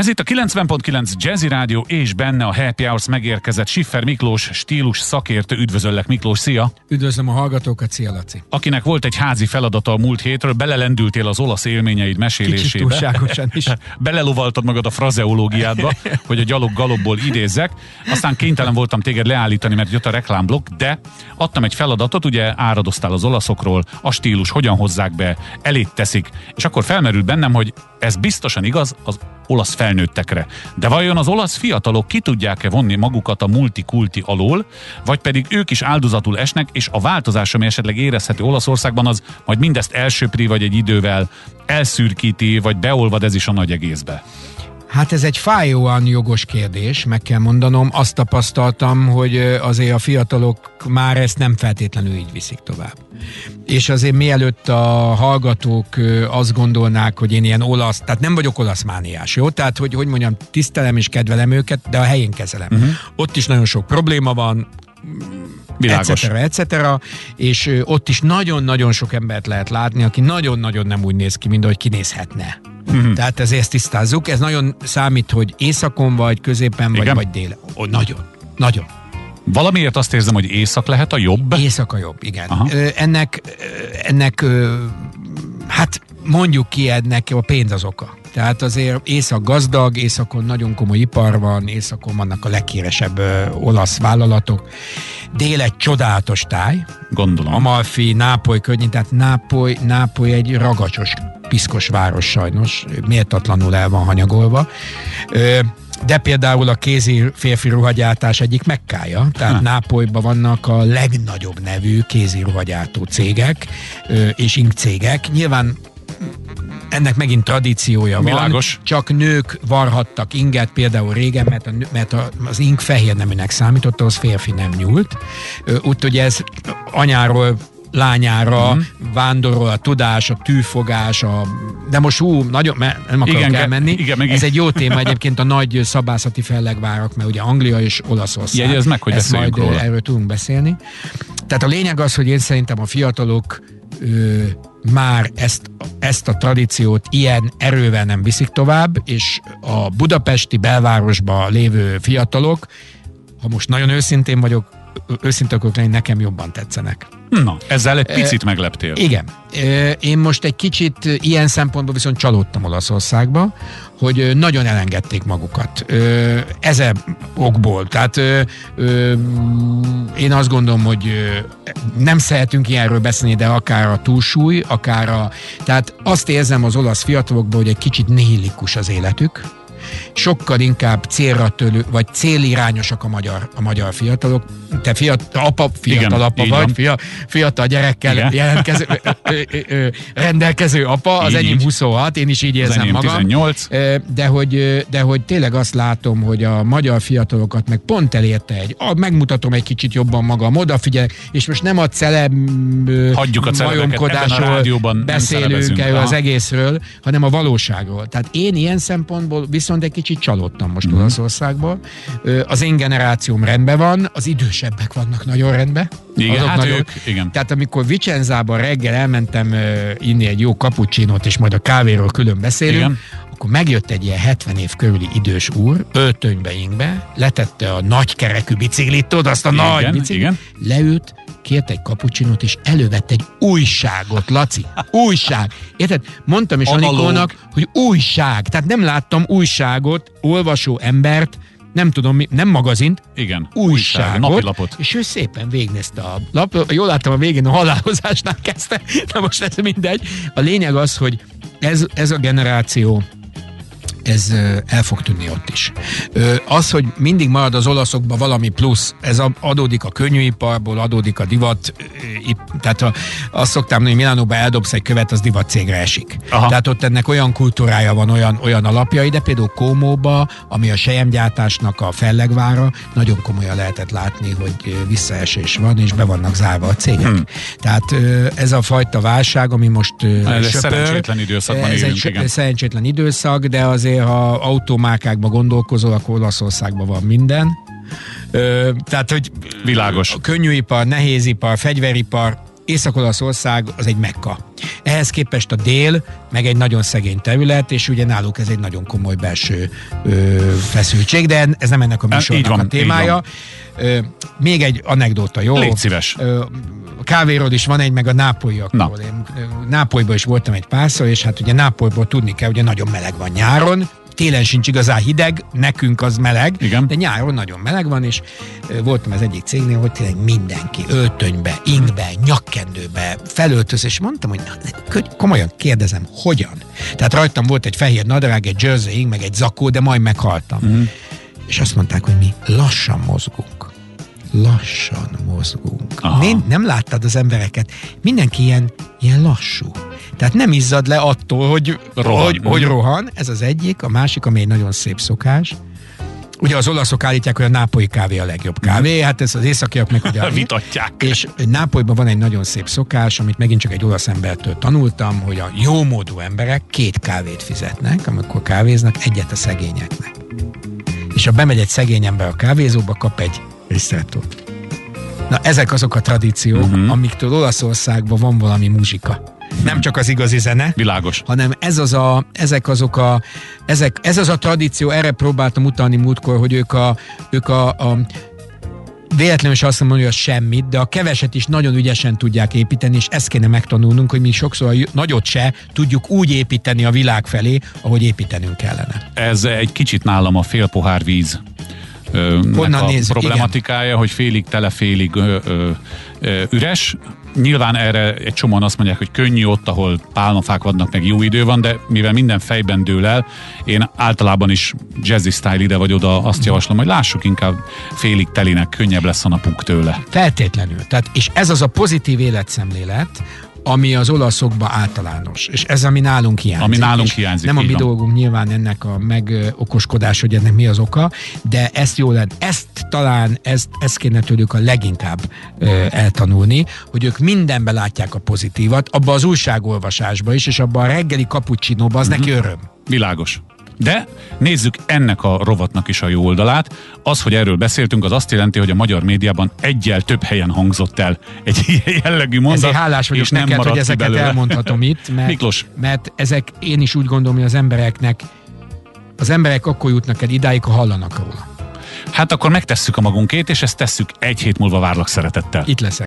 Ez itt a 90.9 Jazzy Rádió és benne a Happy Hours megérkezett Siffer Miklós stílus szakértő. Üdvözöllek Miklós, szia! Üdvözlöm a hallgatókat, szia Laci! Akinek volt egy házi feladata a múlt hétről, belelendültél az olasz élményeid mesélésébe. Kicsit túlságosan is. Belelovaltad magad a frazeológiádba, hogy a gyalog galobból idézzek. Aztán kénytelen voltam téged leállítani, mert jött a reklámblokk, de adtam egy feladatot, ugye áradoztál az olaszokról, a stílus, hogyan hozzák be, elét teszik, és akkor felmerült bennem, hogy ez biztosan igaz az olasz felnőttekre. De vajon az olasz fiatalok ki tudják-e vonni magukat a multikulti alól, vagy pedig ők is áldozatul esnek, és a változás, ami esetleg érezhető Olaszországban, az majd mindezt elsöpri, vagy egy idővel elszürkíti, vagy beolvad ez is a nagy egészbe? Hát ez egy fájóan jogos kérdés, meg kell mondanom. Azt tapasztaltam, hogy azért a fiatalok már ezt nem feltétlenül így viszik tovább. És azért mielőtt a hallgatók azt gondolnák, hogy én ilyen olasz, tehát nem vagyok olasz mániás, jó? Tehát, hogy, hogy mondjam, tisztelem és kedvelem őket, de a helyén kezelem. Uh-huh. Ott is nagyon sok probléma van, Világos. etc. etc. És ott is nagyon-nagyon sok embert lehet látni, aki nagyon-nagyon nem úgy néz ki, mint ahogy kinézhetne. Uh-huh. Tehát ezért tisztázzuk. Ez nagyon számít, hogy északon vagy, középen vagy, Igen? vagy délen. Oh, nagyon, nagyon. Valamiért azt érzem, hogy észak lehet a jobb? Észak a jobb, igen. Aha. Ennek, ennek, hát mondjuk ki, ennek a pénz az oka. Tehát azért észak gazdag, északon nagyon komoly ipar van, északon vannak a leghíresebb olasz vállalatok. Dél egy csodálatos táj. Gondolom. Amalfi, Nápoly környék, tehát Nápoly, Nápoly egy ragacsos, piszkos város sajnos, méltatlanul el van hanyagolva. Ö, de például a kézi férfi ruhagyártás egyik mekkája, tehát ha. Nápolyban vannak a legnagyobb nevű kézi ruhagyártó cégek és ink cégek. Nyilván ennek megint tradíciója Világos. van. Csak nők varhattak inget, például régen, mert, a, mert a, az ink fehér neműnek számított, az férfi nem nyúlt. Úgyhogy ez anyáról lányára mm. vándorol a tudás, a tűfogás, a... de most ú, nagyon, nem akarok igen, elmenni. Igen, Ez egy jó téma egyébként a nagy szabászati fellegvárak, mert ugye Anglia és Olaszország. Jegyez meg, hogy Ezt majd róla. erről tudunk beszélni. Tehát a lényeg az, hogy én szerintem a fiatalok ö, már ezt, ezt a tradíciót ilyen erővel nem viszik tovább, és a budapesti belvárosban lévő fiatalok, ha most nagyon őszintén vagyok, őszinte akarok lenni, nekem jobban tetszenek. Na, ezzel egy picit megleptél. Igen. Én most egy kicsit ilyen szempontból viszont csalódtam Olaszországba, hogy nagyon elengedték magukat. Ezen okból. Tehát én azt gondolom, hogy nem szeretünk ilyenről beszélni, de akár a túlsúly, akár a... Tehát azt érzem az olasz fiatalokból, hogy egy kicsit nihilikus az életük, sokkal inkább célra tőlő, vagy célirányosak a magyar, a magyar fiatalok. Te fiatal, apa, fiatal Igen, apa vagy, fia, fiatal gyerekkel Igen. jelentkező, ö, ö, ö, rendelkező apa, az így, enyém 26, én is így érzem magam. 18. De hogy, de hogy tényleg azt látom, hogy a magyar fiatalokat meg pont elérte egy, megmutatom egy kicsit jobban magam, odafigyelek, és most nem a celeb Hagyjuk a majomkodásról beszélünk erről az egészről, hanem a valóságról. Tehát én ilyen szempontból viszont viszont egy kicsit csalódtam most mm. Olaszországból. Az én generációm rendben van, az idősebbek vannak nagyon rendben. Igen, azok hát nagyon, ők, igen. Tehát amikor Vicenzában reggel elmentem inni egy jó kapucsinót, és majd a kávéról külön beszélünk, igen akkor megjött egy ilyen 70 év körüli idős úr, öltönybe ingbe, letette a nagy kerekű biciklit, tudod, azt a igen, nagy biciklit, igen. leült, kért egy kapucsinót, és elővett egy újságot, Laci. Újság. Érted? Mondtam is Anikónak, hogy újság. Tehát nem láttam újságot, olvasó embert, nem tudom, nem magazint, Igen, újságot, napilapot. és ő szépen végnézte a lap. Jól láttam, a végén a halálozásnál kezdte, de most ez mindegy. A lényeg az, hogy ez, ez a generáció ez el fog tűnni ott is. Az, hogy mindig marad az olaszokban valami plusz, ez adódik a könnyűiparból, adódik a divat, tehát azt szoktam mondani, hogy Milánóban eldobsz egy követ, az divat cégre esik. Aha. Tehát ott ennek olyan kultúrája van, olyan, olyan alapjai, de például Kómóba, ami a sejemgyártásnak a fellegvára, nagyon komolyan lehetett látni, hogy visszaesés van, és be vannak zárva a cégek. Hmm. Tehát ez a fajta válság, ami most ez söpör, szerencsétlen időszakban ez élünk, egy szerencsétlen időszak, de azért ha automákákba gondolkozol, akkor Olaszországban van minden. Ö, tehát, hogy világos. Könnyűipar, nehézipar, fegyveripar, Észak-Olaszország az egy mekka. Ehhez képest a dél, meg egy nagyon szegény terület, és ugye náluk ez egy nagyon komoly belső ö, feszültség, de ez nem ennek a műsornak van, a témája. Ö, még egy anekdóta, jó? Légy szíves. Ö, kávéról is van egy, meg a nápolyiakról. Na. Én Nápolyban is voltam egy párszor, és hát ugye Nápolyból tudni kell, ugye nagyon meleg van nyáron, télen sincs igazán hideg, nekünk az meleg, Igen. de nyáron nagyon meleg van, és voltam az egyik cégnél, hogy tényleg mindenki öltönybe, ingbe, nyakkendőbe, felöltöz, és mondtam, hogy na, komolyan kérdezem, hogyan? Tehát rajtam volt egy fehér nadrág, egy jersey ing, meg egy zakó, de majd meghaltam. Mhm. És azt mondták, hogy mi lassan mozgunk. Lassan mozgunk. Aha. Nem láttad az embereket? Mindenki ilyen, ilyen lassú. Tehát nem izzad le attól, hogy Rohan. Hogy, hogy rohan. Ez az egyik. A másik, ami egy nagyon szép szokás. Ugye az olaszok állítják, hogy a nápolyi kávé a legjobb kávé, hát ez az északiak meg ugye... Vitatják. És Nápolyban van egy nagyon szép szokás, amit megint csak egy olasz embertől tanultam, hogy a jómódú emberek két kávét fizetnek, amikor kávéznak, egyet a szegényeknek. És ha bemegy egy szegény ember a kávézóba, kap egy ristrettót. Na ezek azok a tradíciók, uh-huh. amiktől Olaszországban van valami muzsika. Nem csak az igazi zene, Világos. hanem ez az a, ezek azok a, ezek, ez az a tradíció, erre próbáltam utalni múltkor, hogy ők a, ők a, a véletlenül is azt mondom, hogy az semmit, de a keveset is nagyon ügyesen tudják építeni, és ezt kéne megtanulnunk, hogy mi sokszor a nagyot se tudjuk úgy építeni a világ felé, ahogy építenünk kellene. Ez egy kicsit nálam a fél pohár víz Honnan a nézzük, problematikája, hogy félig tele, félig ö, ö, ö, üres. Nyilván erre egy csomóan azt mondják, hogy könnyű ott, ahol pálmafák vannak, meg jó idő van, de mivel minden fejben dől el, én általában is jazzy style ide vagy oda azt javaslom, hogy lássuk inkább félig telinek, könnyebb lesz a napunk tőle. Feltétlenül. Tehát, és ez az a pozitív életszemlélet, ami az olaszokban általános, és ez ami nálunk hiányzik. Ami nálunk És hiányzik, Nem a mi van. dolgunk nyilván ennek a megokoskodás, hogy ennek mi az oka, de ezt jó lenne. Ezt talán, ezt, ezt kéne tőlük a leginkább ö, eltanulni, hogy ők mindenben látják a pozitívat, abba az újságolvasásba is, és abba a reggeli cappuccinóba, az neki öröm. Világos. De nézzük ennek a rovatnak is a jó oldalát. Az, hogy erről beszéltünk, az azt jelenti, hogy a magyar médiában egyel több helyen hangzott el egy ilyen jellegű mondat. Ezért hálás vagyok és nem neked, hogy maradt ki ezeket belőle. elmondhatom itt, mert, Miklós. mert ezek én is úgy gondolom, hogy az embereknek az emberek akkor jutnak el idáig, ha hallanak róla. Hát akkor megtesszük a magunkét, és ezt tesszük egy hét múlva várlak szeretettel. Itt leszek.